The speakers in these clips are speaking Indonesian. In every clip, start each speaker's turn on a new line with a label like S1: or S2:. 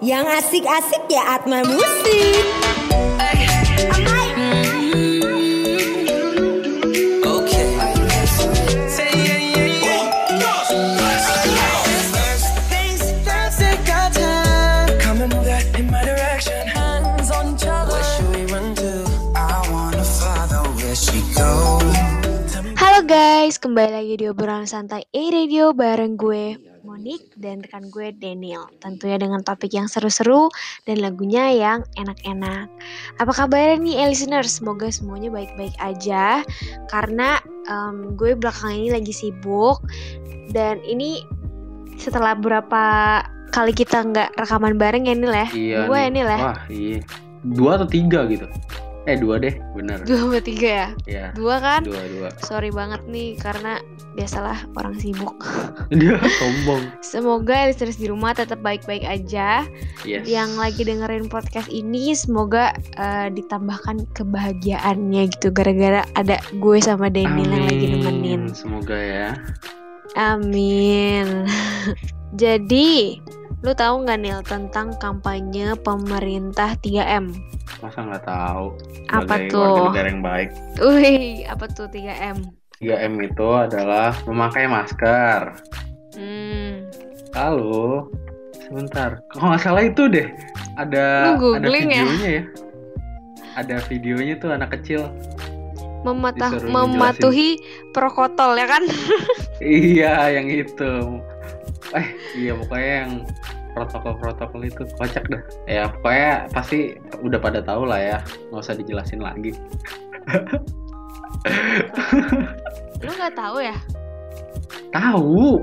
S1: Yang asik-asik ya Atma Musik.
S2: Halo guys, kembali lagi di obrolan santai A Radio bareng gue Monik dan rekan gue Daniel. Tentunya dengan topik yang seru-seru dan lagunya yang enak-enak. Apa kabarnya nih eh, listeners? Semoga semuanya baik-baik aja karena em, gue belakangan ini lagi sibuk dan ini setelah berapa kali kita nggak rekaman bareng ya Nil ya?
S3: Iya
S2: Gue ya
S3: nih.
S2: Ya?
S3: Wah iya. Dua atau tiga gitu. Eh dua deh, bener.
S2: Dua sama tiga ya?
S3: Ya.
S2: Dua kan?
S3: Dua dua.
S2: Sorry banget nih karena biasalah orang sibuk.
S3: Dia sombong.
S2: Semoga listeners di rumah tetap baik-baik aja.
S3: Yes.
S2: Yang lagi dengerin podcast ini semoga eh, ditambahkan kebahagiaannya gitu gara-gara ada gue sama Daniel yang lagi nemenin.
S3: Semoga ya.
S2: Amin. Jadi, lu tahu nggak Nil tentang kampanye pemerintah 3M?
S3: Masa nggak tahu.
S2: Apa tuh?
S3: negara yang baik.
S2: Wih, apa tuh 3M?
S3: 3M itu adalah memakai masker.
S2: Hmm,
S3: Lalu sebentar. Kalau nggak salah itu deh. Ada
S2: Lu
S3: ada
S2: ya?
S3: videonya ya. Ada videonya tuh anak kecil.
S2: mematah, mematuhi protokol ya kan?
S3: Iya, yang itu. Eh, iya pokoknya yang protokol-protokol itu kocak dah. Ya pokoknya pasti udah pada tahu lah ya, nggak usah dijelasin lagi.
S2: Lu nggak tahu ya?
S3: Tahu.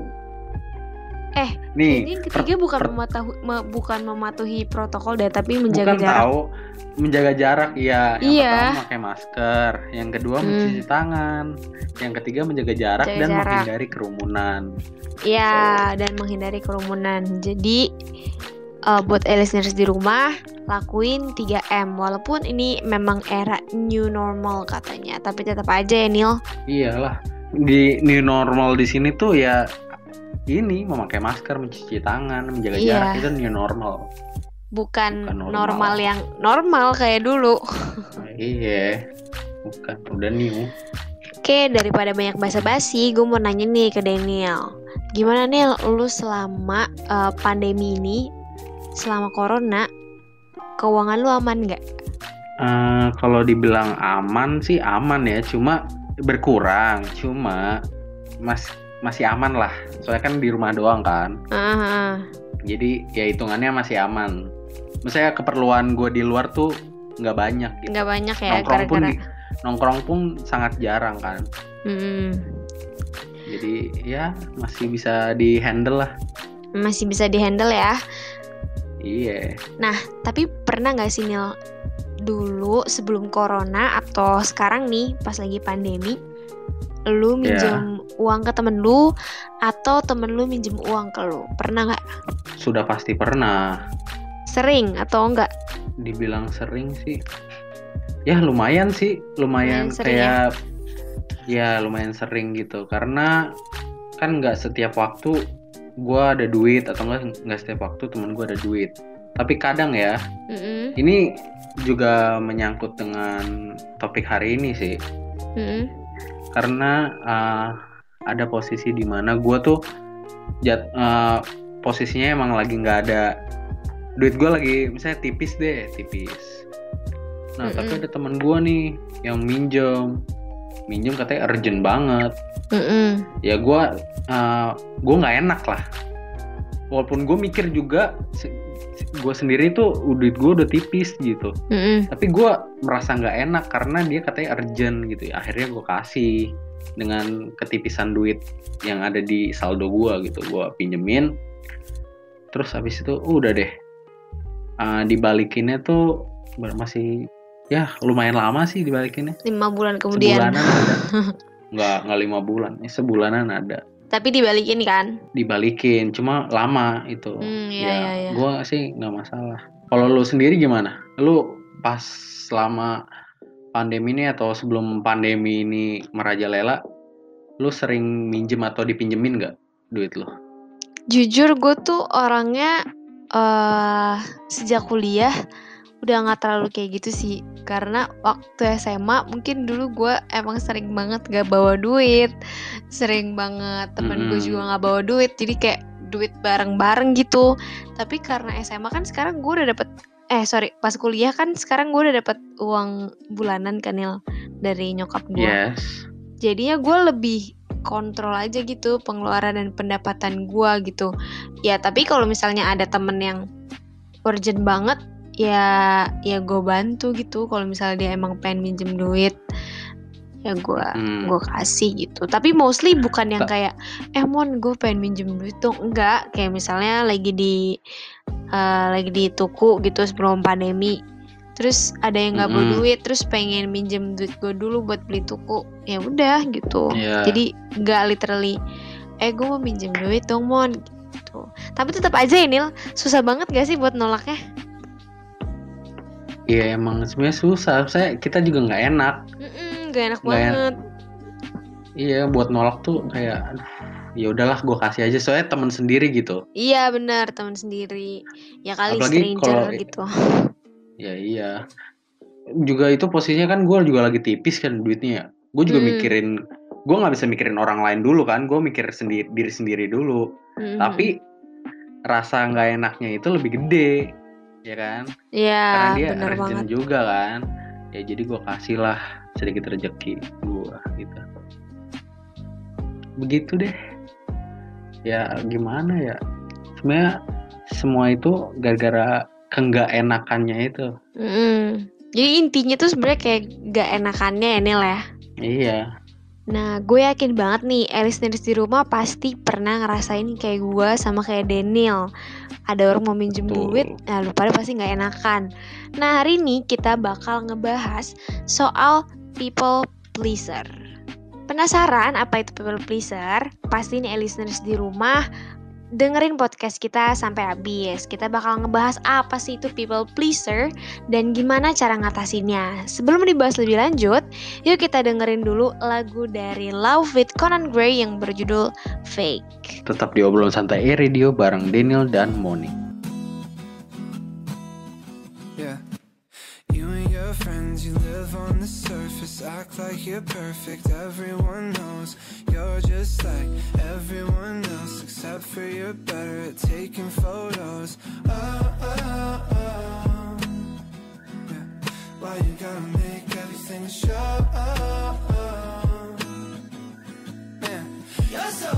S2: Eh,
S3: Nih,
S2: Ini ketiga bukan mematuhi me- bukan mematuhi protokol deh, tapi menjaga
S3: bukan
S2: jarak.
S3: tahu menjaga jarak iya. Yang
S2: Iya.
S3: pertama pakai masker, yang kedua
S2: Hmm.
S3: mencuci tangan, yang ketiga menjaga jarak
S2: Jaga
S3: dan
S2: jarak.
S3: menghindari kerumunan.
S2: Iya, dan menghindari kerumunan. Jadi eh, buat listeners di rumah lakuin 3M walaupun ini memang era new normal katanya, tapi tetap aja ya Nil.
S3: Iyalah. Di new normal di sini tuh ya ini memakai masker, mencuci tangan, menjaga
S2: Iya.
S3: jarak itu new normal.
S2: Bukan,
S3: Bukan normal.
S2: normal. yang normal kayak dulu.
S3: Iya, bukan udah new.
S2: Oke, daripada banyak basa-basi, gue mau nanya nih ke Daniel. Gimana Nil, lu selama eh, pandemi ini, selama corona, keuangan lu aman nggak?
S3: Eh, kalau dibilang aman sih aman ya, cuma berkurang, cuma mas masih aman lah. Soalnya kan di rumah doang kan,
S2: Ah,
S3: jadi ya hitungannya masih aman. Misalnya keperluan gue di luar tuh nggak banyak gitu.
S2: nggak banyak ya,
S3: nongkrong pun
S2: gara-gara.
S3: di- nongkrong pun sangat jarang kan.
S2: Mm-mm.
S3: Jadi ya masih bisa di handle lah.
S2: masih bisa dihandle ya.
S3: Iya.
S2: Tapi pernah nggak sih Nil, dulu sebelum corona atau sekarang nih pas lagi pandemi, lu
S3: Ya.
S2: minjem uang ke temen lu atau temen lu minjem uang ke lu? Pernah nggak?
S3: Sudah pasti pernah.
S2: Sering atau enggak?
S3: dibilang sering sih ya lumayan sih lumayan
S2: Lumayan ya?
S3: kayak ya? lumayan sering gitu karena kan nggak setiap waktu gua ada duit atau enggak nggak setiap waktu temen gua ada duit tapi kadang ya
S2: Mm-mm.
S3: ini juga menyangkut dengan topik hari ini sih
S2: Mm-mm.
S3: karena uh, ada posisi di mana gua tuh jat, uh, posisinya emang lagi nggak ada duit gua lagi misalnya tipis deh tipis. Nah tapi
S2: Mm-mm.
S3: ada teman gua nih yang minjem. Minjem katanya urgent banget.
S2: Mm-mm.
S3: ya gua uh, gua nggak enak lah. Walaupun gue mikir juga gue sendiri tuh duit gue udah tipis gitu.
S2: Mm-mm.
S3: tapi gue merasa nggak enak karena dia katanya urgent gitu ya. Akhirnya gue kasih dengan ketipisan duit yang ada di saldo gue gitu. Gue pinjemin. Terus habis itu udah deh Ah, dibalikinnya tuh masih ya lumayan lama sih dibalikinnya.
S2: Lima bulan kemudian.
S3: sebulanan ada. Nggak nggak lima bulan ya sebulanan ada.
S2: Tapi dibalikin kan?
S3: dibalikin cuma lama itu.
S2: Hmm, iya,
S3: ya
S2: iya, iya.
S3: gue sih nggak masalah. Kalau lu sendiri gimana? Lu pas selama pandemi ini atau sebelum pandemi ini merajalela lu sering minjem atau dipinjemin nggak duit lu?
S2: Jujur gue tuh orangnya eh sejak kuliah udah nggak terlalu kayak gitu sih. Karena waktu SMA mungkin dulu gue emang sering banget gak bawa duit. Sering banget temen gue juga nggak bawa duit. Jadi kayak duit bareng-bareng gitu. Tapi karena SMA kan sekarang gue udah dapet eh sorry pas kuliah kan sekarang gue udah dapet uang bulanan kan Nil dari nyokap gue
S3: Yes.
S2: jadinya gue lebih kontrol aja gitu pengeluaran dan pendapatan gue gitu. Ya tapi kalau misalnya ada temen yang urgent banget ya ya gue bantu gitu. Kalau misalnya dia emang pengen minjem duit ya gue
S3: Hmm.
S2: gue kasih gitu. Tapi mostly bukan yang kayak eh mon gue pengen minjem duit dong. Enggak. Kayak misalnya lagi di eh, lagi di tuku gitu sebelum pandemi terus ada yang nggak bawa
S3: Mm-mm.
S2: duit terus pengen minjem duit gue dulu buat beli tuku ya udah gitu
S3: Iya.
S2: jadi nggak literally eh gue mau minjem duit dong mon gitu tapi tetap aja ya Nil susah banget gak sih buat nolaknya
S3: Iya emang sebenarnya susah. Saya kita juga nggak enak.
S2: Mm-mm, gak enak
S3: enak.
S2: banget
S3: Iya buat nolak tuh kayak aduh, ya udahlah gue kasih aja soalnya teman sendiri gitu.
S2: iya benar teman sendiri ya kali
S3: Apalagi
S2: stranger
S3: kalau-
S2: gitu
S3: Ya iya. Juga itu posisinya kan gue juga lagi tipis kan duitnya. Gue juga
S2: Hmm.
S3: mikirin, gue nggak bisa mikirin orang lain dulu kan. Gue mikir sendiri diri sendiri dulu.
S2: Mm-mm.
S3: Tapi rasa nggak enaknya itu lebih gede, ya kan?
S2: ya
S3: Karena dia urgent
S2: banget
S3: juga kan. Ya jadi gue kasih lah sedikit rezeki gue gitu. Begitu deh. Ya gimana ya? Sebenarnya semua itu gara-gara kenggak enakannya itu.
S2: Mm-mm. jadi intinya tuh sebenarnya kayak gak enakannya ya Nil ya
S3: Iya.
S2: Nah, gue yakin banget nih, listeners di rumah pasti pernah ngerasain kayak gue sama kayak Daniel. Ada orang mau minjem
S3: Betul.
S2: duit, nah lu pada pasti nggak enakan. Nah, hari ini kita bakal ngebahas soal people pleaser. Penasaran apa itu people pleaser? Pasti nih listeners di rumah dengerin podcast kita sampai habis. Kita bakal ngebahas apa sih itu people pleaser dan gimana cara ngatasinnya. Sebelum dibahas lebih lanjut, Yuk kita dengerin dulu lagu dari Love with Conan Gray yang berjudul Fake.
S3: Tetap di obrolan santai E Radio bareng Daniel dan Moni.
S4: Yeah. You and your friends, you live on the surface, act like you're perfect. Everyone knows you're just like everyone else, except for you're better at taking photos. Oh, oh, oh. Yeah. Why you gotta make everything show? Oh, oh. oh. Man, you're so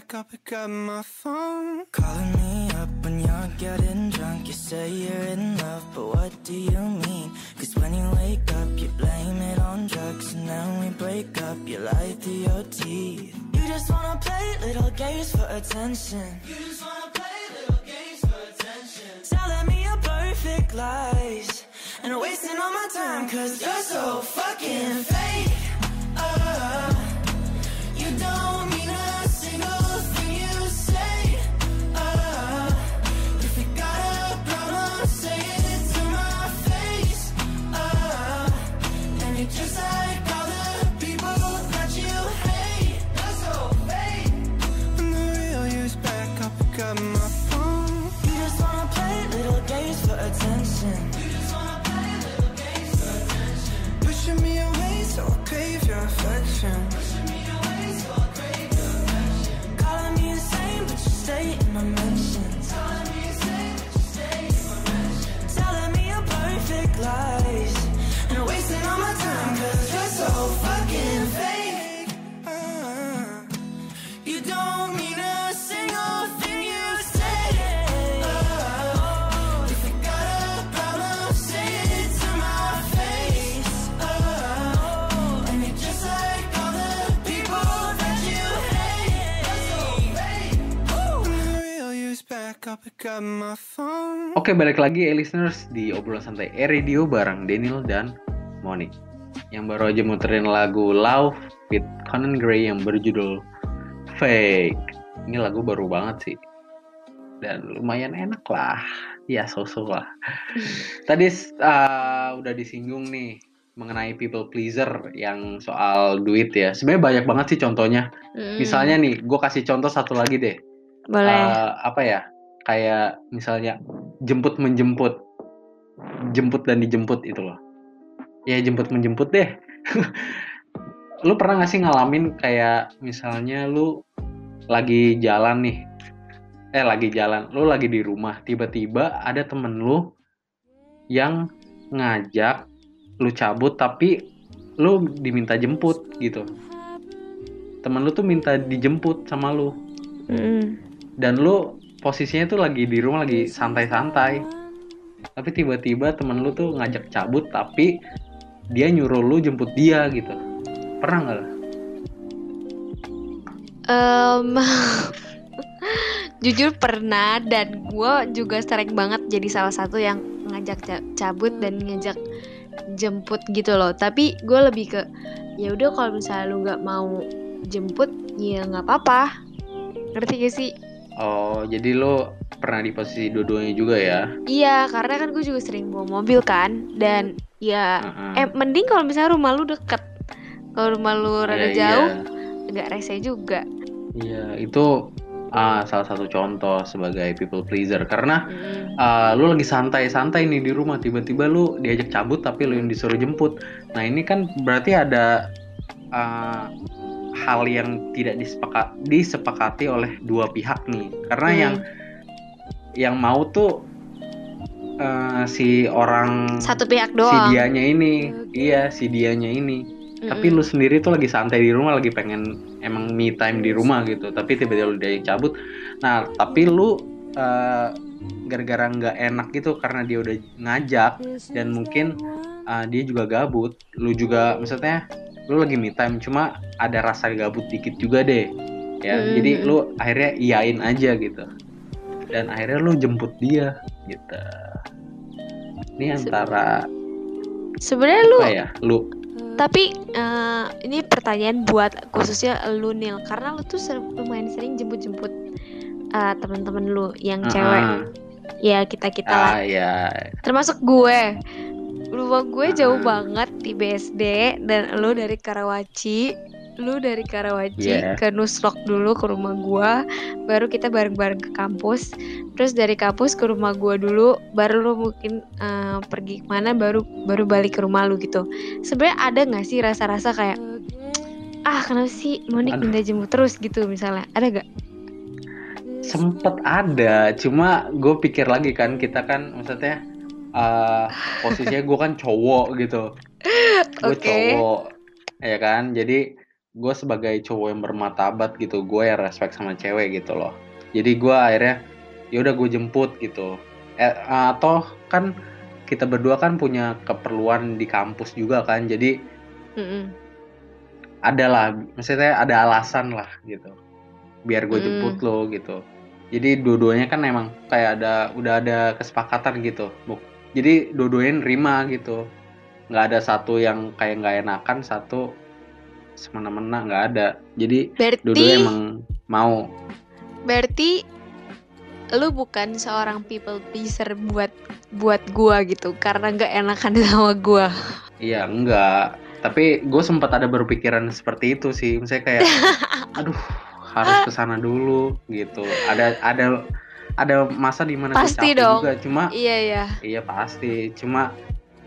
S4: back, I'll pick up my phone. Calling me up when you're getting drunk. You say you're in love, but what do you mean? Cause when you wake up, you blame it on drugs. And then we break up, you lie through your teeth. You just wanna play little games for attention. You just wanna play little games for attention. Telling me your perfect lies. And wasting all my time, cause you're so fucking fake.
S3: Oke balik lagi eh, listeners di obrolan santai E Radio bareng Daniel dan Moni. Yang baru aja muterin lagu Love feat Conan Gray yang berjudul Fake. Ini lagu baru banget sih. Dan lumayan enak lah. Ya, so-so lah. Tadi uh, udah disinggung nih mengenai people pleaser yang soal duit ya. Sebenarnya banyak banget sih contohnya.
S2: Mm.
S3: Misalnya nih, gue kasih contoh satu lagi deh.
S2: boleh.
S3: Eh, apa ya? Kayak misalnya jemput menjemput, jemput dan dijemput itu loh. Ya jemput menjemput deh. lu pernah gak sih ngalamin kayak misalnya lu lagi jalan nih, eh lagi jalan, lu lagi di rumah, tiba-tiba ada temen lu yang ngajak lu cabut tapi lu diminta jemput gitu. Temen lu tuh minta dijemput sama lu
S2: Mm.
S3: dan lu posisinya tuh lagi di rumah lagi santai-santai. Tapi tiba-tiba temen lu tuh ngajak cabut tapi dia nyuruh lu jemput dia gitu. Pernah nggak
S2: Em, jujur pernah dan gue juga sering banget jadi salah satu yang ngajak ca- cabut dan ngajak jemput gitu loh. Tapi gue lebih ke ya udah kalau misalnya lu nggak mau jemput ya nggak apa-apa. Ngerti gak sih
S3: oh jadi lu pernah di posisi dua-duanya juga ya
S2: iya karena kan gue juga sering bawa mobil kan dan ya
S3: Heeh.
S2: eh mending kalau misalnya rumah lu deket kalau rumah lu rada
S3: Iya,
S2: jauh
S3: iya.
S2: nggak rese juga
S3: iya itu ah, salah satu contoh sebagai people pleaser karena
S2: Mm.
S3: ah, lu lagi santai-santai nih di rumah tiba-tiba lu diajak cabut tapi lu yang disuruh jemput nah ini kan berarti ada ah, hal yang tidak disepaka- disepakati oleh dua pihak nih. Karena
S2: Hmm.
S3: yang yang mau tuh eh, si orang
S2: satu pihak
S3: si
S2: doang
S3: dianya ini. Iya si dianya ini. Tapi
S2: Mm-mm.
S3: lu sendiri tuh lagi santai di rumah lagi pengen emang me time di rumah gitu. Tapi tiba-tiba lu diajak cabut. Nah tapi lu eh, gara-gara nggak enak gitu karena dia udah ngajak dan mungkin eh, dia juga gabut. Lu juga maksudnya lu lagi me time cuma ada rasa gabut dikit juga deh ya.
S2: Hmm.
S3: jadi lu akhirnya iyain aja gitu. Dan akhirnya lu jemput dia gitu. Ini antara
S2: sebenarnya lu
S3: ya? Lu.
S2: Tapi eh, ini pertanyaan buat khususnya lu Nil. Karena lu tuh ser- lumayan sering jemput-jemput eh, teman-teman lu yang cewek.
S3: Ah,
S2: Ya kita-kita lah.
S3: ah ya
S2: Termasuk gue. Rumah gue jauh
S3: Ah.
S2: banget di BSD dan lu dari Karawaci. Lu dari Karawaci
S3: Yeah.
S2: ke Nusrok dulu ke rumah gue, baru kita bareng-bareng ke kampus. Terus dari kampus ke rumah gue dulu, baru lu mungkin eh, pergi ke mana, baru baru balik ke rumah lu gitu. Sebenarnya ada nggak sih rasa-rasa kayak ah kenapa sih Monik minta jemput terus gitu misalnya ada gak?
S3: sempet ada cuma gue pikir lagi kan kita kan maksudnya eh, posisinya gue kan cowok gitu gue
S2: Oke.
S3: cowok ya kan jadi gue sebagai cowok yang bermartabat gitu gue ya respect sama cewek gitu loh jadi gue akhirnya ya udah gue jemput gitu eh, atau kan kita berdua kan punya keperluan di kampus juga kan jadi
S2: Mm-mm.
S3: ada lah maksudnya ada alasan lah gitu biar gue
S2: Mm.
S3: jemput lo gitu jadi dua-duanya kan emang kayak ada udah ada kesepakatan gitu jadi dua-duanya nerima gitu. Nggak ada satu yang kayak nggak enakan satu semena-mena nggak ada. Jadi
S2: Berarti
S3: dua-duanya emang mau.
S2: Berarti lu bukan seorang people pleaser buat buat gua gitu karena nggak enakan sama gua.
S3: iya enggak tapi gue sempat ada berpikiran seperti itu sih. Misalnya kayak aduh harus ke sana dulu gitu. Ada ada ada masa di mana gue
S2: Pasti dong.
S3: juga cuma
S2: Iya ya.
S3: Iya pasti, cuma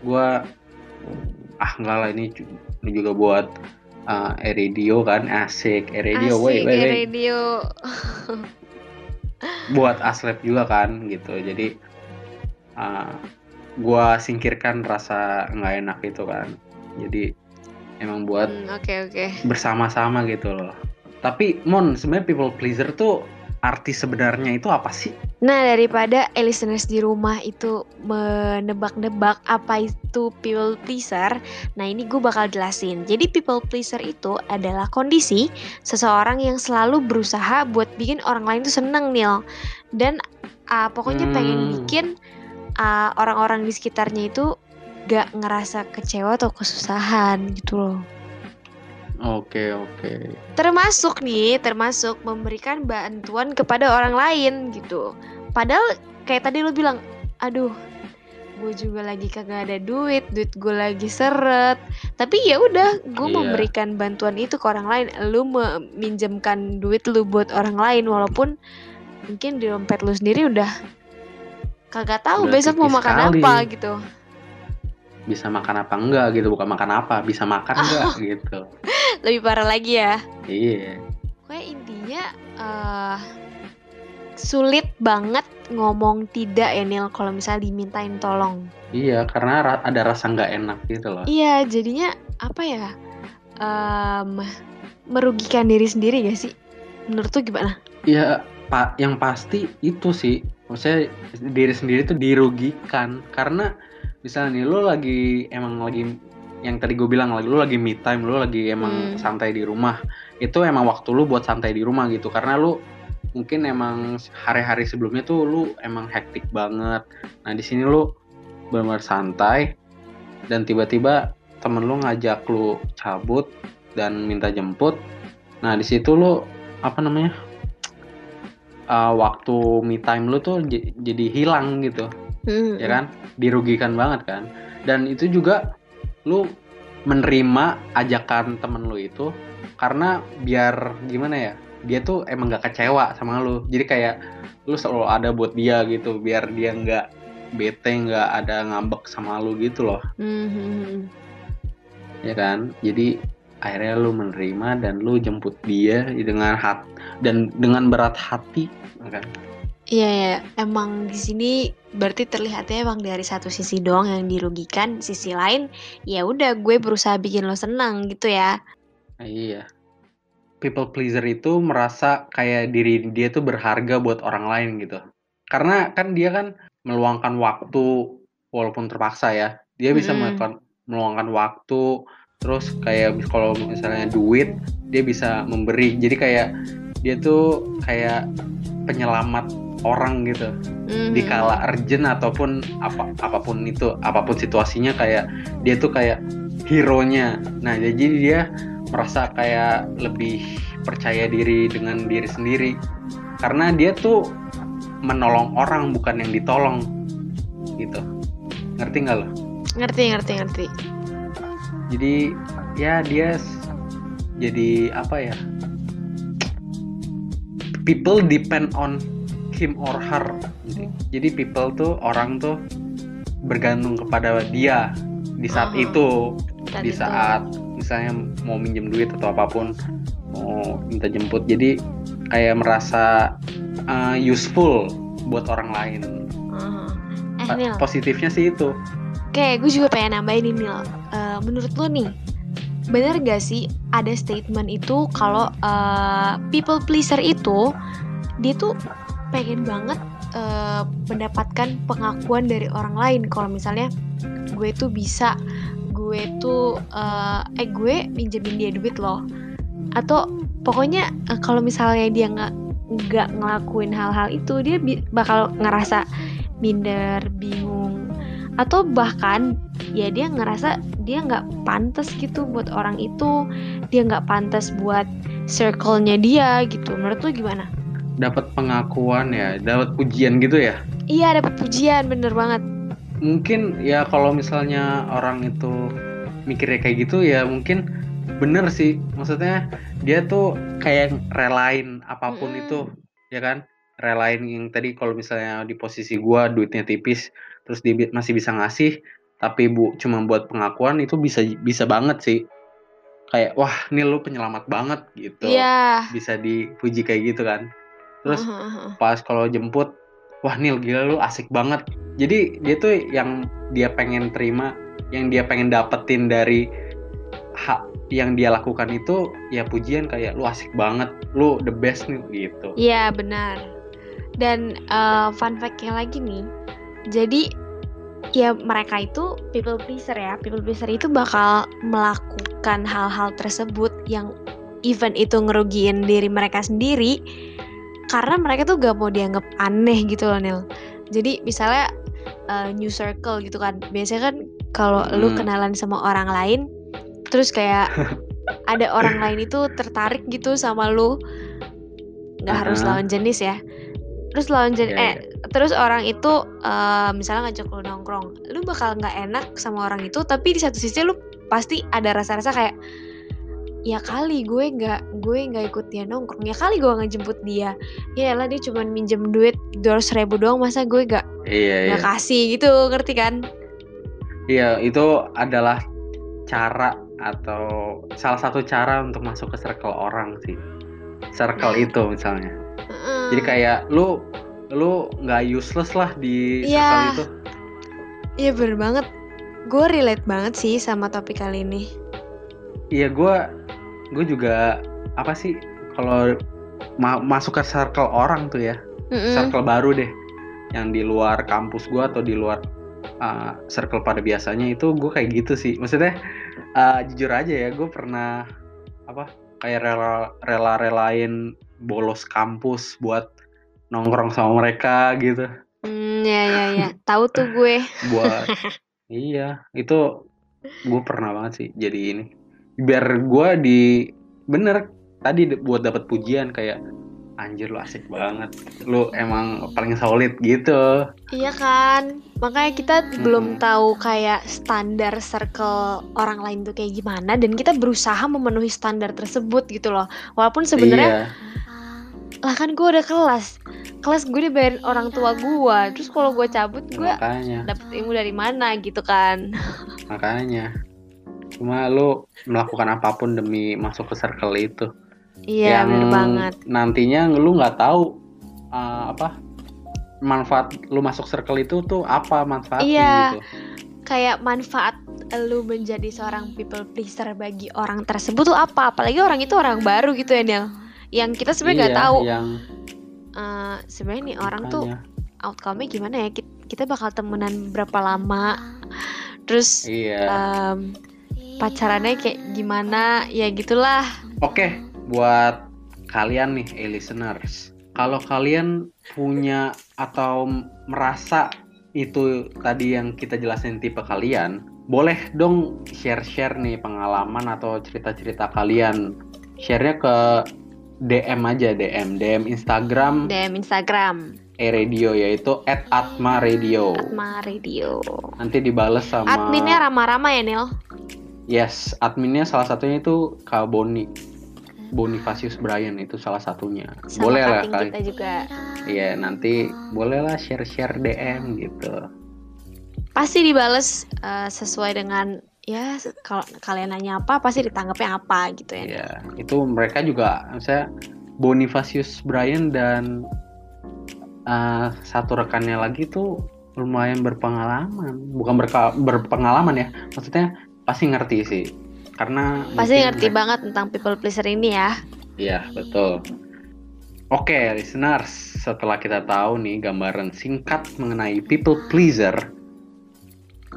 S3: gua ah enggak lah ini, ju- ini juga buat uh, radio kan asik radio,
S2: Asik
S3: wait, wait,
S2: radio.
S3: buat aslep juga kan gitu. Jadi uh, gua singkirkan rasa nggak enak itu kan. Jadi emang buat
S2: Hmm, Oke oke.
S3: bersama-sama gitu loh. Tapi Mon sebenarnya people pleaser tuh arti sebenarnya itu apa sih?
S2: Nah daripada listeners di rumah itu menebak-nebak apa itu people pleaser, nah ini gue bakal jelasin. Jadi people pleaser itu adalah kondisi seseorang yang selalu berusaha buat bikin orang lain tuh seneng Nil. Dan ah, pokoknya pengen
S3: Hmm.
S2: bikin ah, orang-orang di sekitarnya itu gak ngerasa kecewa atau kesusahan gitu loh.
S3: Oke oke.
S2: termasuk nih termasuk memberikan bantuan kepada orang lain gitu padahal kayak tadi lu bilang aduh gue juga lagi kagak ada duit duit gue lagi seret tapi ya udah gue
S3: Iya.
S2: memberikan bantuan itu ke orang lain lu meminjamkan duit lu buat orang lain walaupun mungkin di dompet lu sendiri udah kagak tahu
S3: Udah
S2: besok mau makan
S3: sekali.
S2: apa gitu
S3: Bisa makan apa enggak gitu, bukan makan apa, bisa makan enggak gitu.
S2: Lebih parah lagi ya
S3: Iya.
S2: Pokoknya intinya eh sulit banget ngomong tidak ya Nil kalau misalnya dimintain tolong.
S3: Iya, karena ra- ada rasa nggak enak gitu loh.
S2: Iya, jadinya apa ya? em, merugikan diri sendiri gak sih? Menurut tuh gimana?
S3: Ya, pak, yang pasti itu sih, maksudnya diri sendiri tuh dirugikan karena misalnya nih lo lagi emang lagi yang tadi gue bilang lagi lo lagi me time, lo lagi emang
S2: Hmm.
S3: santai di rumah, itu emang waktu lo buat santai di rumah gitu karena lo mungkin emang hari-hari sebelumnya tuh lu emang hektik banget. Nah di sini lu benar santai dan tiba-tiba temen lu ngajak lu cabut dan minta jemput. Nah di situ lu apa namanya uh, waktu me time lu tuh jadi hilang gitu
S2: Hmm,
S3: ya kan dirugikan banget kan dan itu juga lu menerima ajakan temen lu itu karena biar gimana ya dia tuh emang gak kecewa sama lu. Jadi kayak lu selalu ada buat dia gitu biar dia nggak bete nggak ada ngambek sama lu gitu loh.
S2: Hmm, hmm, hmm.
S3: ya kan? Jadi akhirnya lu menerima dan lu jemput dia dengan hat dan dengan berat hati ya kan
S2: Iya ya, emang di sini berarti terlihatnya emang dari satu sisi doang yang dirugikan, sisi lain ya udah gue berusaha bikin lo senang gitu ya.
S3: Nah, iya. People pleaser itu merasa kayak diri dia tuh berharga buat orang lain gitu. Karena kan dia kan meluangkan waktu walaupun terpaksa ya. Dia bisa
S2: Mm-mm.
S3: melakukan meluangkan waktu terus kayak kalau misalnya duit dia bisa memberi. Jadi kayak dia tuh kayak penyelamat orang gitu.
S2: Mhm.
S3: di kala urgent ataupun apa apa pun itu apa pun situasinya kayak dia tuh kayak hero nya nah jadi dia merasa kayak lebih percaya diri dengan diri sendiri. Karena dia tuh menolong orang bukan yang ditolong. Gitu. Ngerti nggak lo?
S2: Ngerti, ngerti, ngerti.
S3: jadi ya dia jadi apa ya? People depend on him or her jadi, jadi people tuh orang tuh bergantung kepada dia di saat
S2: Aha.
S3: itu di
S2: itu.
S3: saat misalnya mau minjem duit atau apa pun mau minta jemput jadi kayak merasa uh, useful buat orang lain
S2: Aha. Eh
S3: Pa-
S2: Nil,
S3: positifnya sih itu
S2: Oke, gue juga pengen nambahin nih Nil. Eh, menurut lo nih, bener gak sih ada statement itu kalau eh, people pleaser itu dia tuh pengen banget eh, mendapatkan pengakuan dari orang lain. Kalau misalnya gue tuh bisa gue tuh eh, eh gue minjemin dia duit loh. Atau pokoknya eh, kalau misalnya dia nggak nggak ngelakuin hal-hal itu dia bakal ngerasa minder bingung. Atau bahkan ya dia ngerasa dia nggak pantas gitu buat orang itu. Dia nggak pantas buat circle-nya dia gitu. Menurut lu gimana
S3: dapat pengakuan ya dapat pujian gitu ya?
S2: Iya dapat pujian bener banget.
S3: Mungkin ya kalau misalnya orang itu mikirnya kayak gitu ya mungkin bener sih. Maksudnya dia tuh kayak relain apa pun
S2: Mm-mm.
S3: itu ya kan? Relain yang tadi kalau misalnya di posisi gua duitnya tipis terus dia masih bisa ngasih tapi bu cuma buat pengakuan itu bisa bisa banget sih. Kayak wah ini lu penyelamat banget gitu.
S2: Iya.
S3: Bisa dipuji kayak gitu kan terus
S2: heeh.
S3: pas kalau jemput wah Nil gila lu asik banget jadi dia tuh yang dia pengen terima yang dia pengen dapetin dari hak yang dia lakukan itu ya pujian kayak lu asik banget lu the best nih gitu
S2: Iya benar. Dan eh, fun fact-nya lagi nih, jadi ya mereka itu people pleaser ya. People pleaser itu bakal melakukan hal-hal tersebut yang even itu ngerugiin diri mereka sendiri, karena mereka tuh gak mau dianggap aneh gitu loh Nil. Jadi misalnya eh, new circle gitu kan, biasanya kan kalau lu
S3: Hmm.
S2: kenalan sama orang lain, terus kayak ada orang lain itu tertarik gitu sama lu nggak harus
S3: Ah.
S2: lawan jenis ya terus lawan jenis
S3: Iya,
S2: eh terus orang itu eh, misalnya ngajak lu nongkrong lu bakal nggak enak sama orang itu tapi di satu sisi lu pasti ada rasa-rasa kayak ya kali gue nggak gue nggak ikut dia nongkrong ya kali gue nggak jemput dia ya lah dia cuma minjem duit dua ribu doang masa gue gak
S3: Iya, iya.
S2: nggak kasih gitu ngerti kan
S3: Iya, itu adalah cara atau salah satu cara untuk masuk ke circle orang sih. Circle
S2: Nah.
S3: itu misalnya.
S2: Heeh.
S3: Jadi kayak lu lu nggak useless lah di circle
S2: Iya.
S3: itu.
S2: Iya bener banget. Gue relate banget sih sama topik kali ini.
S3: Iya, gua gue juga apa sih kalau ma- masuk ke circle orang tuh ya,
S2: Mm-mm.
S3: circle baru deh, yang di luar kampus gua atau di luar uh, circle pada biasanya itu gue kayak gitu sih. Maksudnya uh, jujur aja ya, gue pernah apa kayak rela rela relain bolos kampus buat nongkrong sama mereka gitu.
S2: Hmm, ya ya ya. Tahu tuh gue.
S3: buat iya itu gue pernah banget sih jadi ini biar gue di bener tadi buat dapat pujian kayak anjir lu asik banget lu emang paling solid gitu
S2: Iya kan. Makanya kita belum
S3: Mm-mm.
S2: tahu kayak standar circle orang lain tuh kayak gimana dan kita berusaha memenuhi standar tersebut gitu loh. Walaupun sebenarnya
S3: iya
S2: lah kan gue udah kelas. Kelas gue dibayarin orang tua gue. Terus kalau gue cabut gue dapet ilmu dari mana gitu kan.
S3: makanya cuma lu melakukan apa pun demi masuk ke circle itu
S2: Iya bener banget.
S3: nantinya lu nggak tahu uh, apa manfaat lu masuk circle itu tuh apa manfaatnya
S2: Iya.
S3: gitu
S2: kayak manfaat lu menjadi seorang people pleaser bagi orang tersebut tuh apa apalagi orang itu orang baru gitu ya Nel yang kita sebenarnya nggak
S3: Iya,
S2: tahu
S3: yang
S2: eh, sebenarnya nih orang tuh
S3: makanya.
S2: outcome-nya gimana ya Kit- kita bakal temenan berapa lama terus
S3: Iya.
S2: em, pacarannya kayak gimana? Ya gitulah.
S3: Oke, buat kalian nih, eh, listeners, kalau kalian punya atau merasa itu tadi yang kita jelasin tipe kalian, boleh dong share-share nih pengalaman atau cerita-cerita kalian. Share-nya ke DM aja, DM, DM Instagram.
S2: DM Instagram.
S3: E-radio yaitu @atma_radio.
S2: Atma Radio.
S3: Nanti dibales sama
S2: adminnya Rama-Rama ya Nel
S3: Yes, adminnya salah satunya itu Kak Boni. Bonifacius Brian itu salah satunya.
S2: sama
S3: boleh lah kali.
S2: kita juga
S3: Iya, nanti bolehlah share-share DM gitu.
S2: pasti dibales eh, sesuai dengan ya kalau kalian nanya apa pasti ditanggapnya apa gitu ya.
S3: Iya, itu mereka juga saya Bonifacius Brian dan uh, satu rekannya lagi tuh lumayan berpengalaman. Bukan berka- berpengalaman ya, maksudnya pasti ngerti sih. Karena
S2: Pasti ngerti
S3: mereka-
S2: banget tentang people pleaser ini ya.
S3: Iya, betul. Oke, listeners, setelah kita tahu nih gambaran singkat mengenai people pleaser,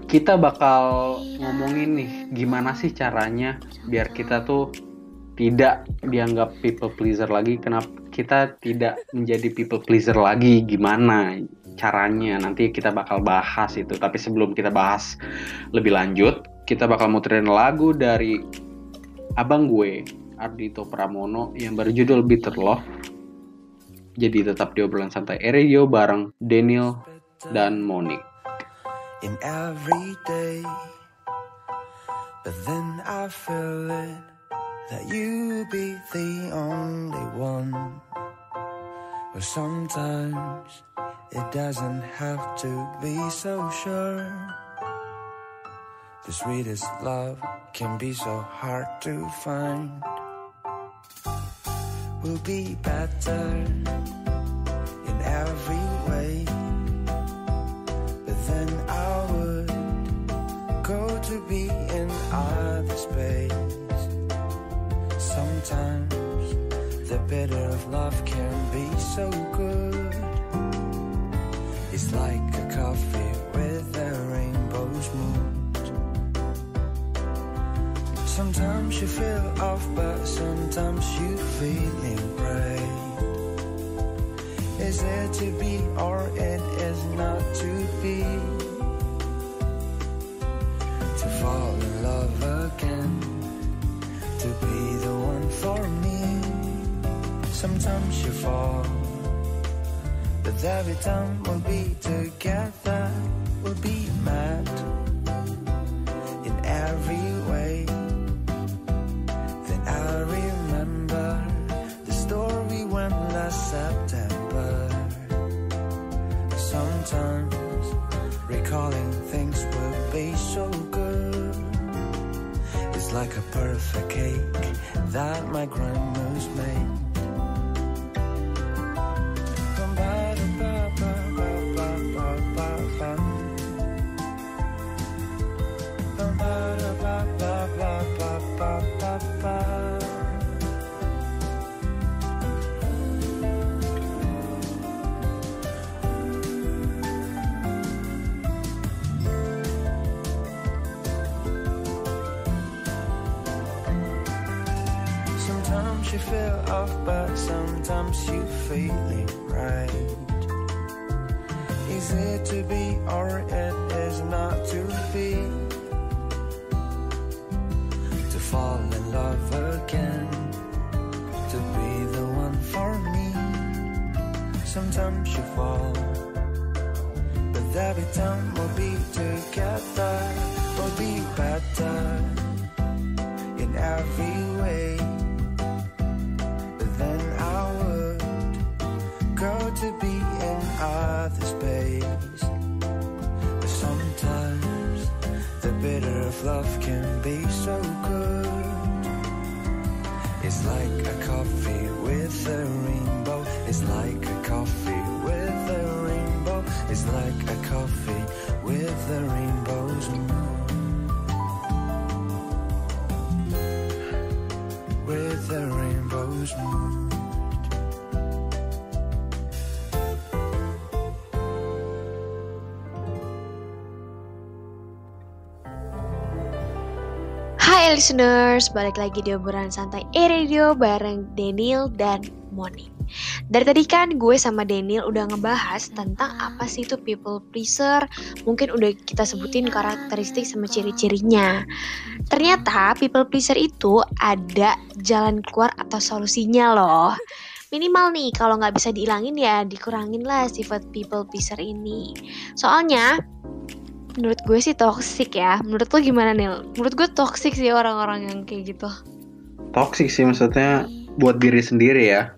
S3: kita bakal ngomongin nih gimana sih caranya biar kita tuh tidak dianggap people pleaser lagi. Kenapa kita tidak menjadi people pleaser lagi? Gimana caranya? Nanti kita bakal bahas itu. Tapi sebelum kita bahas lebih lanjut, kita bakal muterin lagu dari abang gue Ardito Pramono yang berjudul Bitter Love. Jadi tetap di obrolan santai Radio bareng Daniel dan Monik.
S5: in every day. But then I feel it that you be the only one. But sometimes it doesn't have to be so sure. The sweetest love can be so hard to find. We'll be better in every way. But then I would go to be in other space. Sometimes the bitter of love can be so good. It's like a coffee Sometimes you feel off, but sometimes you feeling right. Is it to be or it is not to be? To fall in love again, to be the one for me. Sometimes you fall, but every time we'll be together, we'll be mad like a perfect cake that my grandma's made. Right. Is it to be or it is not to be? To fall in love again, to be the one for me. Sometimes you fall, but every time we'll be together, we'll be better in every It's like a coffee with a rainbow. It's like a coffee with the rainbows. With the rainbows.
S2: Hai listeners, balik lagi di obrolan santai E-Radio bareng Daniel dan Moni. Dari tadi kan gue sama Daniel udah ngebahas tentang apa sih itu people pleaser. Mungkin udah kita sebutin karakteristik sama ciri-cirinya. Ternyata people pleaser itu ada jalan keluar atau solusinya loh. Minimal nih kalau nggak bisa dihilangin ya dikurangin lah sifat people pleaser ini. Soalnya menurut gue sih toxic ya. Menurut lo gimana Nil? Menurut gue toxic sih orang-orang yang kayak gitu.
S3: Toxic sih maksudnya buat diri sendiri ya.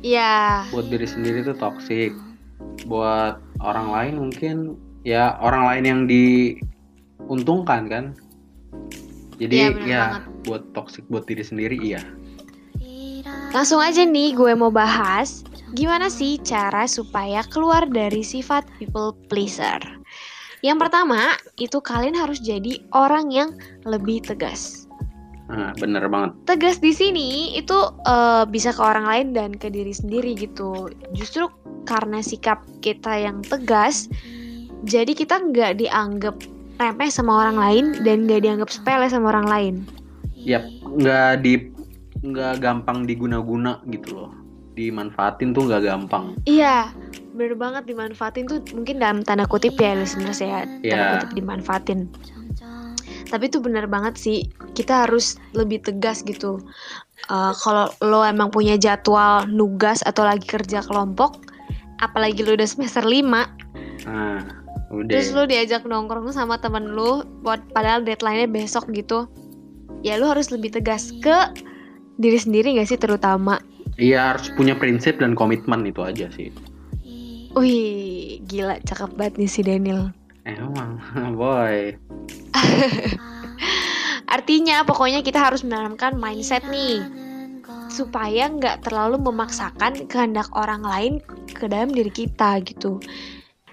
S2: Iya.
S3: Buat diri sendiri tuh toxic. Buat orang lain mungkin ya orang lain yang diuntungkan kan. Jadi
S2: Iya,
S3: ya
S2: banget.
S3: buat toxic buat diri sendiri iya.
S2: Langsung aja nih gue mau bahas gimana sih cara supaya keluar dari sifat people pleaser. Yang pertama, itu kalian harus jadi orang yang lebih tegas.
S3: Nah, bener banget.
S2: Tegas di sini itu eh, bisa ke orang lain dan ke diri sendiri gitu. Justru karena sikap kita yang tegas, jadi kita nggak dianggap remeh sama orang lain dan nggak dianggap sepele sama orang lain.
S3: Yap, nggak di nggak gampang diguna-guna gitu loh. Dimanfaatin tuh nggak gampang.
S2: Iya, bener banget dimanfaatin tuh mungkin dalam tanda kutip ya listeners ya, tanda
S3: Iya.
S2: kutip dimanfaatin. Tapi itu bener banget sih, kita harus lebih tegas gitu. Eh, kalau lo emang punya jadwal nugas atau lagi kerja kelompok, apalagi lo udah semester 5,
S3: Nah, udah.
S2: terus lo diajak nongkrong sama temen lo, buat padahal deadline-nya besok gitu, ya lo harus lebih tegas ke diri sendiri gak sih terutama.
S3: Iya harus punya prinsip dan komitmen itu aja sih.
S2: Wih, gila cakep banget nih si Daniel.
S3: Emang, boy.
S2: Artinya pokoknya kita harus menanamkan mindset nih supaya nggak terlalu memaksakan kehendak orang lain ke dalam diri kita gitu.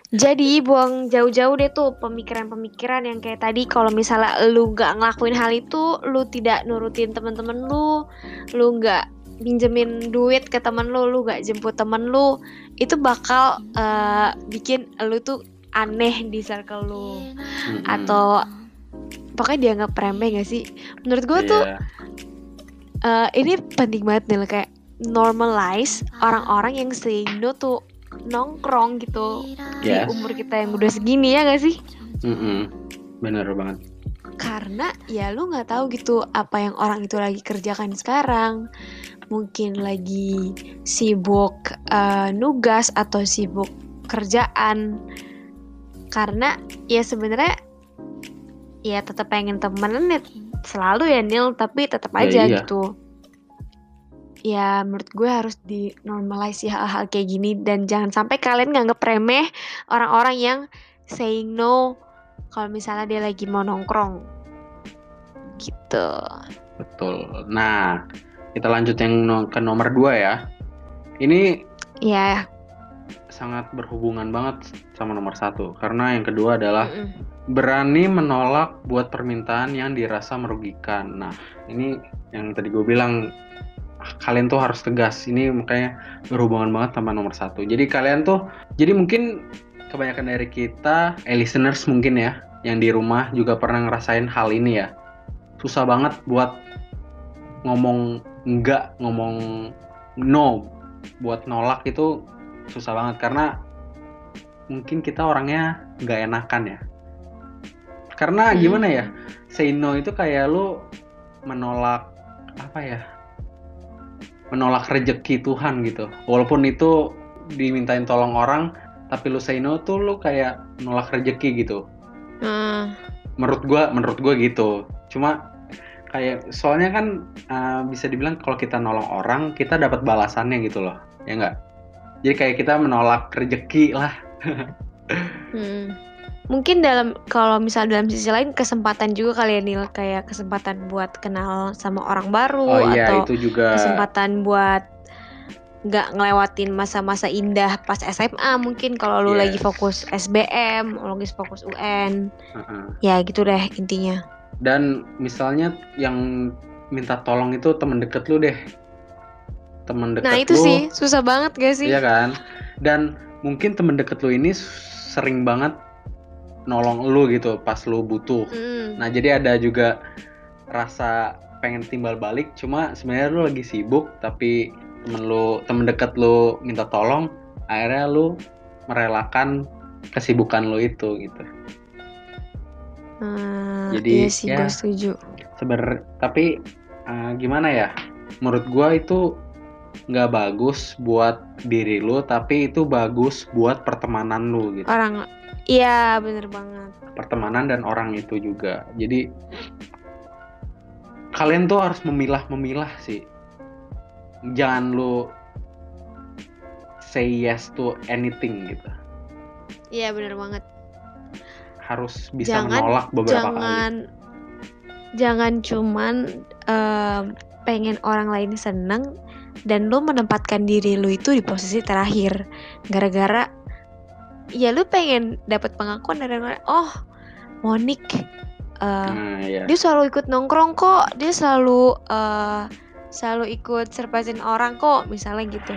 S2: Jadi buang jauh-jauh deh tuh pemikiran-pemikiran yang kayak tadi kalau misalnya lu nggak ngelakuin hal itu, lu tidak nurutin temen-temen lu, lu nggak pinjemin duit ke temen lu, lu nggak jemput temen lu, itu bakal eh, bikin lu tuh aneh di circle lu
S3: Mm-mm.
S2: atau pokoknya dianggap remeh gak sih? Menurut gue tuh
S3: Iya.
S2: eh, ini penting banget nih kayak normalize orang-orang yang say no tuh nongkrong gitu
S3: Yes.
S2: di umur kita yang udah segini ya gak sih?
S3: Mm-mm. Bener banget.
S2: karena ya lu nggak tahu gitu apa yang orang itu lagi kerjakan sekarang mungkin lagi sibuk eh, nugas atau sibuk kerjaan karena ya sebenarnya ya tetap pengen temenan ya selalu ya Nil tapi tetap
S3: Ya,
S2: aja
S3: iya.
S2: gitu ya menurut gue harus di normalize ya hal-hal kayak gini dan jangan sampai kalian nganggep remeh orang-orang yang saying no kalau misalnya dia lagi mau nongkrong gitu
S3: Betul. Nah, kita lanjut yang no- ke nomor dua ya. Ini
S2: ya
S3: sangat berhubungan banget sama nomor satu karena yang kedua adalah
S2: mm-mm.
S3: berani menolak buat permintaan yang dirasa merugikan. Nah, ini yang tadi gue bilang ah, kalian tuh harus tegas. Ini makanya berhubungan banget sama nomor satu. Jadi kalian tuh, jadi mungkin kebanyakan dari kita, eh, listeners mungkin ya, yang di rumah juga pernah ngerasain hal ini ya. Susah banget buat ngomong enggak, ngomong no, buat nolak itu susah banget karena mungkin kita orangnya nggak enakan ya. Karena
S2: Hmm.
S3: gimana ya, say no itu kayak lu menolak apa ya? Menolak rejeki Tuhan gitu. Walaupun itu dimintain tolong orang, tapi lu say no tuh lu kayak nolak rejeki gitu.
S2: Hmm.
S3: Menurut gua, menurut gua gitu. Cuma kayak soalnya kan uh, bisa dibilang kalau kita nolong orang, kita dapat balasannya gitu loh. Ya enggak? Jadi kayak kita menolak rejeki lah.
S2: Hmm. Mungkin dalam kalau misal dalam sisi lain kesempatan juga kali ya Nil kayak kesempatan buat kenal sama orang baru
S3: Oh iya,
S2: atau
S3: itu juga
S2: kesempatan buat nggak ngelewatin masa-masa indah pas SMA mungkin kalau lu
S3: Yes.
S2: lagi fokus SBM, lu lagi fokus UN,
S3: Heeh.
S2: ya gitu deh intinya.
S3: Dan misalnya yang minta tolong itu temen deket lu deh. Temen deket
S2: Nah itu
S3: lu,
S2: sih susah banget gak sih?
S3: iya kan? Dan mungkin temen deket lu ini sering banget nolong lu gitu pas lu butuh.
S2: Mm.
S3: Nah jadi ada juga rasa pengen timbal balik, cuma sebenarnya lu lagi sibuk tapi temen lu temen deket lu minta tolong, akhirnya lu merelakan kesibukan lu itu gitu.
S2: Hmm,
S3: Jadi,
S2: iya sih
S3: ya.
S2: gue setuju.
S3: seber tapi eh, gimana ya menurut gua itu nggak bagus buat diri lu tapi itu bagus buat pertemanan lu gitu.
S2: Orang, iya bener banget.
S3: pertemanan dan orang itu juga. Jadi kalian tuh harus memilah-memilah sih. Jangan lu say yes to anything gitu.
S2: Iya bener banget.
S3: harus bisa
S2: Jangan-
S3: menolak beberapa kali.
S2: jangan jangan cuman em, pengen orang lain seneng dan lu menempatkan diri lu itu di posisi terakhir. Gara-gara ya lu pengen dapat pengakuan dari orang oh Monik eh,
S3: nah ya
S2: dia selalu ikut nongkrong kok. Dia selalu eh, selalu ikut surprisein orang kok misalnya gitu.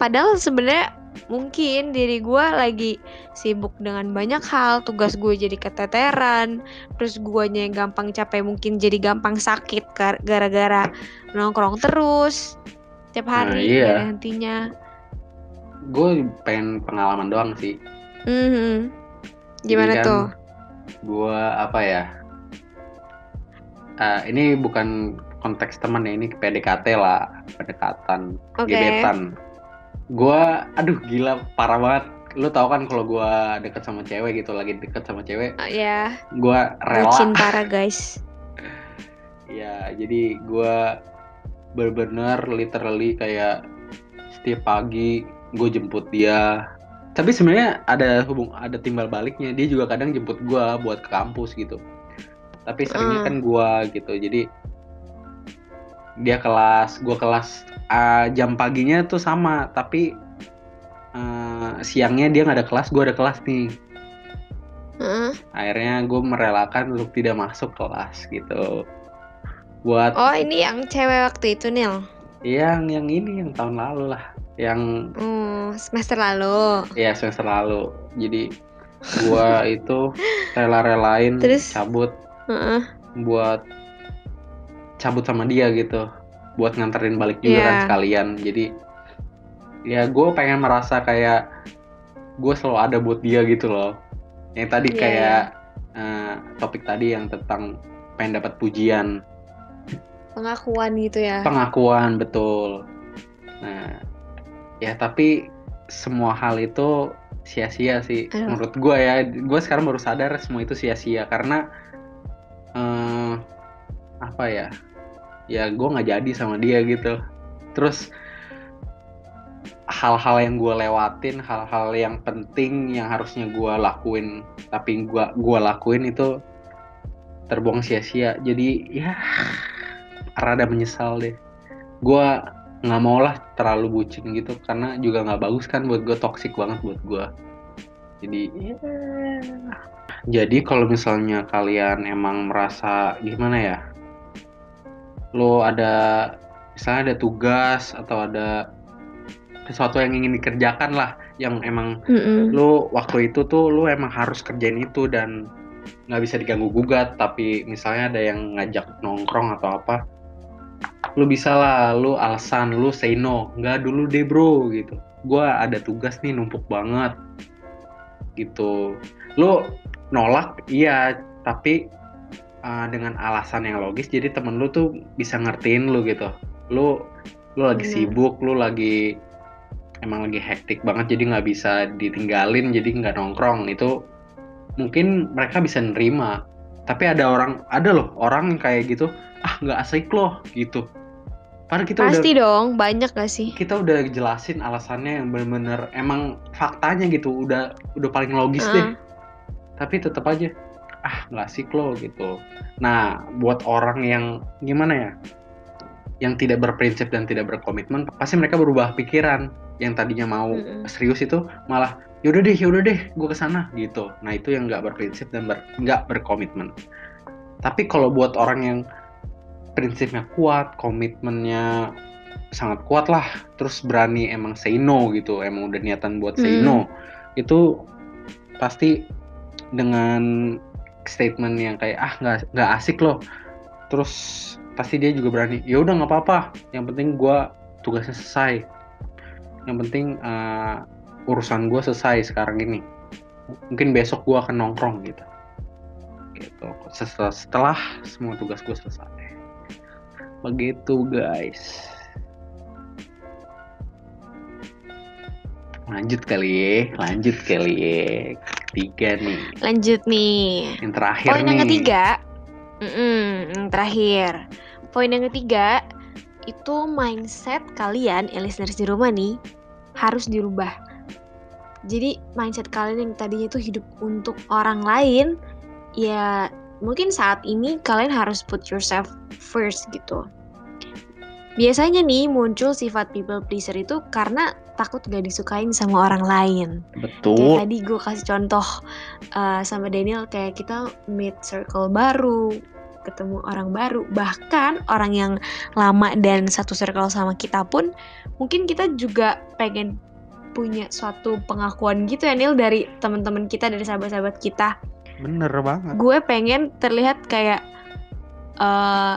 S2: Padahal sebenarnya mungkin diri gue lagi sibuk dengan banyak hal. Tugas gue jadi keteteran. Terus guanya yang gampang capek mungkin jadi gampang sakit gar- gara-gara nongkrong terus tiap
S3: Nah,
S2: hari
S3: iya.
S2: nggak ada hentinya
S3: gue pengen pengalaman doang sih
S2: Mhm. gimana
S3: Jadi kan,
S2: tuh
S3: Gua apa ya? Ah, ini bukan konteks teman ya, ini PDKT lah, pendekatan,
S2: oke
S3: gebetan. Gua, aduh gila, parah banget. Lu tau kan kalau gua deket sama cewek gitu, lagi deket sama cewek,
S2: Ah, ya
S3: gua rela.
S2: bucin parah guys
S3: Ya, jadi gua bener-bener literally kayak setiap pagi gue jemput dia. Tapi sebenarnya ada hubung ada timbal baliknya. Dia juga kadang jemput gua buat ke kampus gitu. Tapi seringnya
S2: Hmm.
S3: kan gua gitu. Jadi dia kelas, gua kelas Ah, jam paginya tuh sama, tapi eh, siangnya dia nggak ada kelas, gua ada kelas nih.
S2: Heeh.
S3: Akhirnya gue merelakan untuk tidak masuk kelas gitu. Buat
S2: oh ini yang cewek waktu itu Nil?
S3: Yang yang ini yang tahun lalu lah. Yang
S2: Oh, semester lalu.
S3: ya semester lalu. Jadi gua itu rela-relain
S2: Terus?
S3: cabut.
S2: Heeh.
S3: buat cabut sama dia gitu. Buat nganterin balik juga
S2: Iya.
S3: kan sekalian. Jadi ya gue pengen merasa kayak gue selalu ada buat dia gitu loh. Yang tadi
S2: Iya,
S3: kayak eh, topik tadi yang tentang pengen dapat pujian
S2: Pengakuan gitu ya.
S3: pengakuan betul nah ya tapi semua hal itu sia-sia sih
S2: Aduh.
S3: menurut gue ya gue sekarang baru sadar semua itu sia-sia karena eh, apa ya ya gue nggak jadi sama dia gitu terus hal-hal yang gue lewatin hal-hal yang penting yang harusnya gue lakuin tapi gue gua lakuin itu terbuang sia-sia jadi ya rada menyesal deh gue nggak mau lah terlalu bucin gitu karena juga nggak bagus kan buat gue toxic banget buat gue jadi ya. jadi kalau misalnya kalian emang merasa gimana ya lo ada misalnya ada tugas atau ada sesuatu yang ingin dikerjakan lah yang emang
S2: Mm-mm.
S3: lu waktu itu tuh lu emang harus kerjain itu dan nggak bisa diganggu gugat tapi misalnya ada yang ngajak nongkrong atau apa lu bisa lah lu alasan lu say no. Nggak dulu deh bro gitu. Gua ada tugas nih numpuk banget. Gitu. Lu nolak iya. Tapi uh, dengan alasan yang logis jadi temen lu tuh bisa ngertiin lu gitu. Lu lu lagi
S2: Bener.
S3: sibuk lu lagi emang lagi hektik banget jadi nggak bisa ditinggalin jadi nggak nongkrong. Itu mungkin mereka bisa nerima. Tapi ada orang ada loh orang yang kayak gitu ah nggak asik loh gitu padahal kita udah
S2: Pasti dong, banyak gak sih?
S3: kita udah jelasin alasannya yang bener-bener emang faktanya gitu udah udah paling logis
S2: Ah.
S3: deh tapi tetap aja ah nggak asik loh gitu nah buat orang yang gimana ya yang tidak berprinsip dan tidak berkomitmen pasti mereka berubah pikiran yang tadinya mau
S2: Mm-mm.
S3: serius itu malah yaudah deh yaudah deh gue ke sana gitu nah itu yang nggak berprinsip dan ber- nggak berkomitmen tapi kalau buat orang yang prinsipnya kuat komitmennya sangat kuat lah. Terus berani emang say no gitu emang udah niatan buat say
S2: Hmm.
S3: no itu pasti dengan statement yang kayak ah nggak nggak asik loh. Terus pasti dia juga berani ya udah nggak apa-apa. Yang penting gua tugasnya selesai. Yang penting eh, urusan gue selesai sekarang ini. Mungkin besok gue akan nongkrong gitu. Gitu. Setelah, setelah semua tugas gue selesai begitu guys lanjut kali ya lanjut kali ya tiga nih
S2: Lanjut nih.
S3: yang terakhir
S2: Poin yang ketiga, mm-mm, yang terakhir. Poin yang ketiga itu mindset kalian, ya listeners di rumah nih, harus dirubah. Jadi mindset kalian yang tadinya itu hidup untuk orang lain, ya mungkin saat ini kalian harus put yourself first gitu. Biasanya nih muncul sifat people pleaser itu karena takut gak disukain sama orang lain. Kayak
S3: betul
S2: tadi gue kasih contoh uh, sama Daniel kayak kita meet circle baru, ketemu orang baru, bahkan orang yang lama dan satu circle sama kita pun mungkin kita juga pengen punya suatu pengakuan gitu ya Nil dari teman-teman kita dari sahabat-sahabat kita.
S3: Bener banget
S2: Gue pengen terlihat kayak eh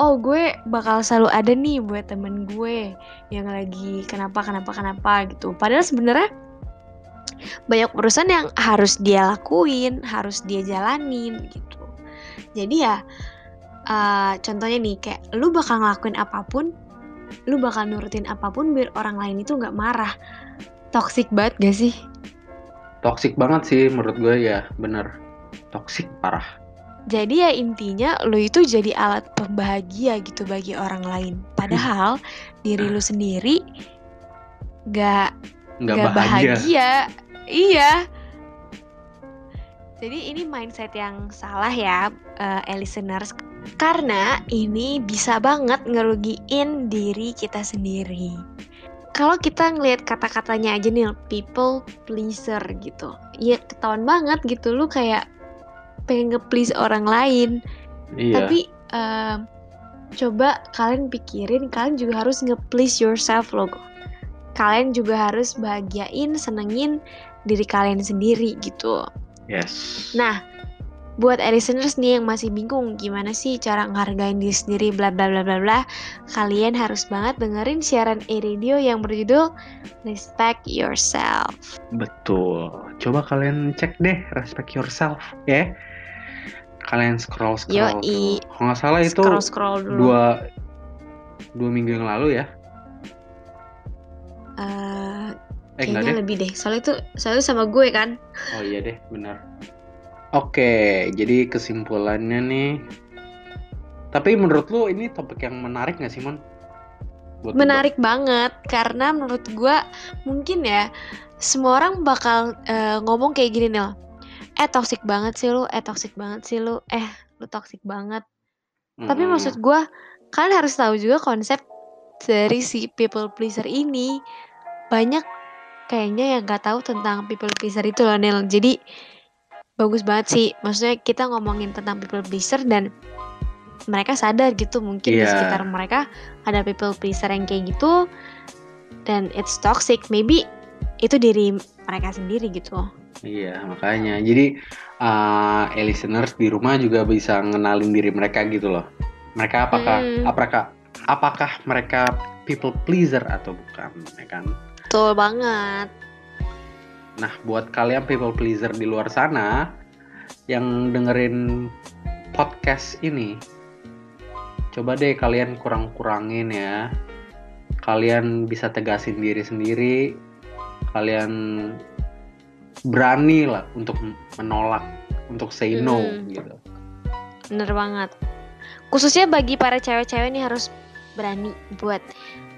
S2: oh gue bakal selalu ada nih buat temen gue yang lagi kenapa kenapa kenapa gitu. Padahal sebenarnya banyak urusan yang harus dia lakuin, harus dia jalanin gitu. Jadi ya eh, contohnya nih kayak lu bakal ngelakuin apa pun, lu bakal nurutin apa pun biar orang lain itu nggak marah. Toxic banget gak sih?
S3: toxic banget sih menurut gue ya bener toxic parah
S2: Jadi ya intinya lu itu jadi alat pembahagia gitu bagi orang lain. Padahal diri lu sendiri gak,
S3: nggak
S2: gak
S3: bahagia.
S2: bahagia. Iya. Jadi ini mindset yang salah ya, eh, listeners. Karena ini bisa banget ngerugiin diri kita sendiri. Kalau kita ngelihat kata-katanya aja nih, people pleaser gitu. Ya ketahuan banget gitu, lu kayak pengen nge-please orang lain.
S3: iya
S2: Tapi em, coba kalian pikirin, kalian juga harus nge-please yourself loh. Kalian juga harus bahagiain, senengin diri kalian sendiri gitu.
S3: yes
S2: Nah, buat listeners nih yang masih bingung gimana sih cara ngehargain diri sendiri bla bla bla bla bla, kalian harus banget dengerin siaran e-radio yang berjudul Respect Yourself.
S3: Betul. Coba kalian cek deh respect yourself ya. Kalian scroll scroll
S2: Yoi.
S3: kalau nggak salah itu
S2: scroll scroll dulu.
S3: dua dua minggu yang lalu ya.
S2: Eh,
S3: eh
S2: kayaknya
S3: deh.
S2: lebih deh. Soalnya itu soalnya sama gue kan.
S3: Oh iya deh benar. Oke jadi kesimpulannya nih. Tapi menurut lu ini topik yang menarik nggak sih mon? Buat
S2: menarik banget karena menurut gue mungkin ya semua orang bakal eh, ngomong kayak gini nih eh toxic banget sih lu. Eh toxic banget sih lu. Eh lu toxic banget.
S3: Dibahas.
S2: tapi maksud gue kalian harus tahu juga konsep dari si people pleaser ini. Banyak kayaknya yang nggak tahu tentang people pleaser itu loh Nel. Jadi bagus banget sih. Maksudnya kita ngomongin tentang people pleaser dan mereka sadar gitu. Mungkin di
S3: Iya.
S2: sekitar mereka ada people pleaser yang kayak gitu. Dan it's toxic. Maybe itu diri mereka sendiri gitu
S3: Iya, makanya. Jadi uh, eh, listeners di rumah juga bisa ngenalin diri mereka gitu loh. Mereka apakah
S2: Hmm.
S3: apakah apakah mereka people pleaser atau bukan, ya kan?
S2: betul banget
S3: Nah, buat kalian people pleaser di luar sana yang dengerin podcast ini, coba deh kalian kurang-kurangin ya. Kalian bisa tegasin diri sendiri. Kalian berani lah untuk menolak, untuk say no
S2: Mm.
S3: gitu.
S2: bener banget khususnya bagi para cewek-cewek nih harus berani buat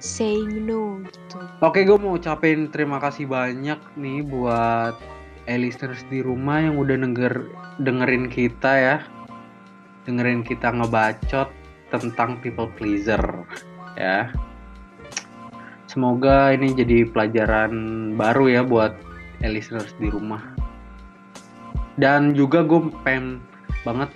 S2: saying no gitu
S3: Oke, gue mau ucapin terima kasih banyak nih buat listeners di rumah yang udah denger dengerin kita ya, dengerin kita ngebacot tentang people pleaser ya. Semoga ini jadi pelajaran baru ya buat eh, listeners di rumah. Dan juga gue pengen banget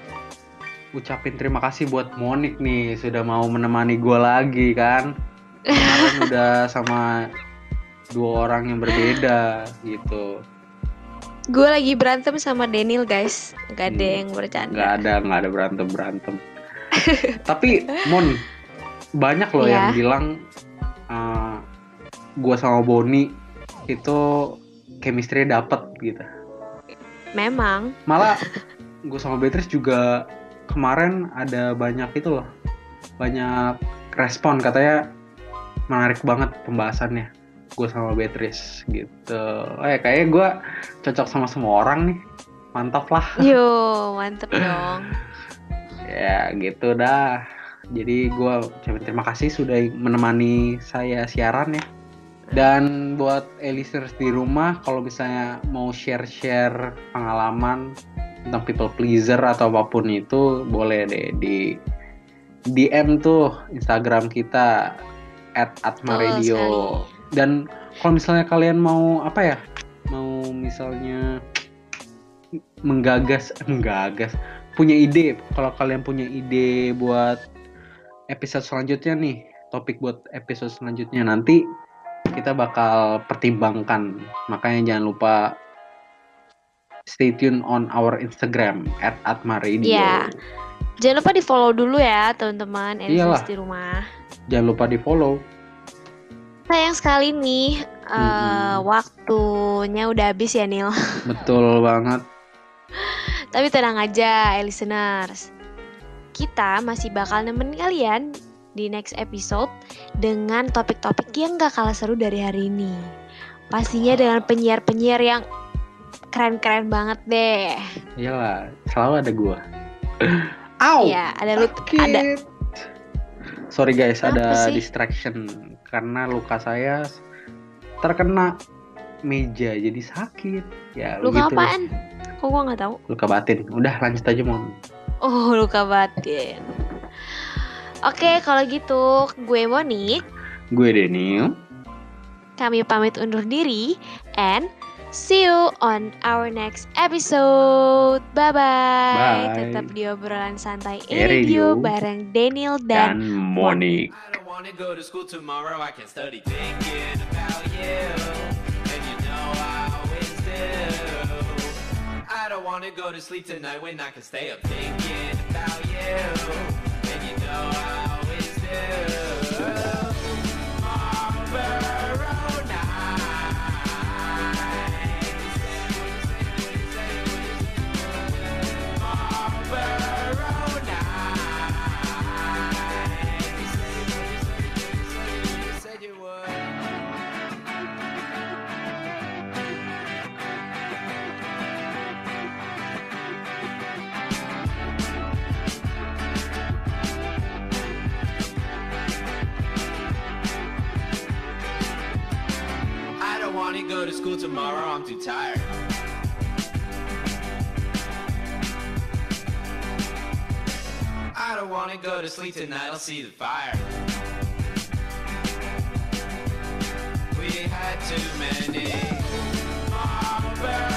S3: ucapin terima kasih buat Monik nih sudah mau menemani gue lagi kan. Kemarin udah sama dua orang yang berbeda gitu.
S2: Gue lagi berantem sama Daniel guys. Gak ada
S3: Hmm,
S2: yang bercanda.
S3: Nggak ada nggak ada berantem berantem. Tapi Mon banyak loh
S2: Iya.
S3: yang bilang uh, gua sama Boni itu chemistry dapet gitu.
S2: Memang.
S3: Malah gue sama Beatrice juga kemarin ada banyak itu loh banyak respon katanya menarik banget pembahasannya gue sama Beatrice gitu. Eh kayaknya gue cocok sama semua orang nih. Mantap lah.
S2: Yo mantep dong.
S3: Ya gitu dah. Jadi gue terima kasih sudah menemani saya siaran ya dan buat listeners di rumah kalau misalnya mau share-share pengalaman tentang people pleaser atau apa pun itu boleh deh di DM tuh Instagram kita at Atma
S2: Betul
S3: Radio
S2: sekali.
S3: dan kalau misalnya kalian mau apa ya mau misalnya menggagas menggagas punya ide kalau kalian punya ide buat episode selanjutnya nih topik buat episode selanjutnya nanti kita bakal pertimbangkan makanya jangan lupa stay tune on our Instagram at Atma Radio
S2: Iya. jangan lupa di follow dulu ya teman-teman
S3: Iyalah.
S2: Di rumah
S3: jangan lupa di follow
S2: sayang sekali nih eh,
S3: Mm-mm.
S2: waktunya udah habis ya Nil
S3: betul banget
S2: Tapi tenang aja, eh, listeners. Kita masih bakal nemenin kalian di next episode dengan topik-topik yang gak kalah seru dari hari ini. Pastinya dengan penyiar-penyiar yang keren-keren banget deh.
S3: iyalah selalu ada gua Au!
S2: Iya, ada lu ada
S3: Sorry guys,
S2: Apa
S3: ada
S2: sih?
S3: distraction karena luka saya terkena meja jadi sakit. Ya,
S2: luka
S3: begitu.
S2: apaan? Kok gua nggak tahu?
S3: Luka batin. Udah lanjut aja mau.
S2: Oh, luka batin. Oke, kalau gitu gue Monik,
S3: Gue Daniel.
S2: kami pamit undur diri and see you on our next episode. Bye bye.
S3: Bye.
S2: Tetap di obrolan santai
S3: Eh,
S2: radio bareng Daniel dan,
S3: Dan Monik.
S6: I don't wanna go to sleep tonight when I can stay up thinking about you. And you know I always do. Marlboro tomorrow. I'm too tired. I don't want to go to sleep tonight. I'll see the fire. We had too many. Marble.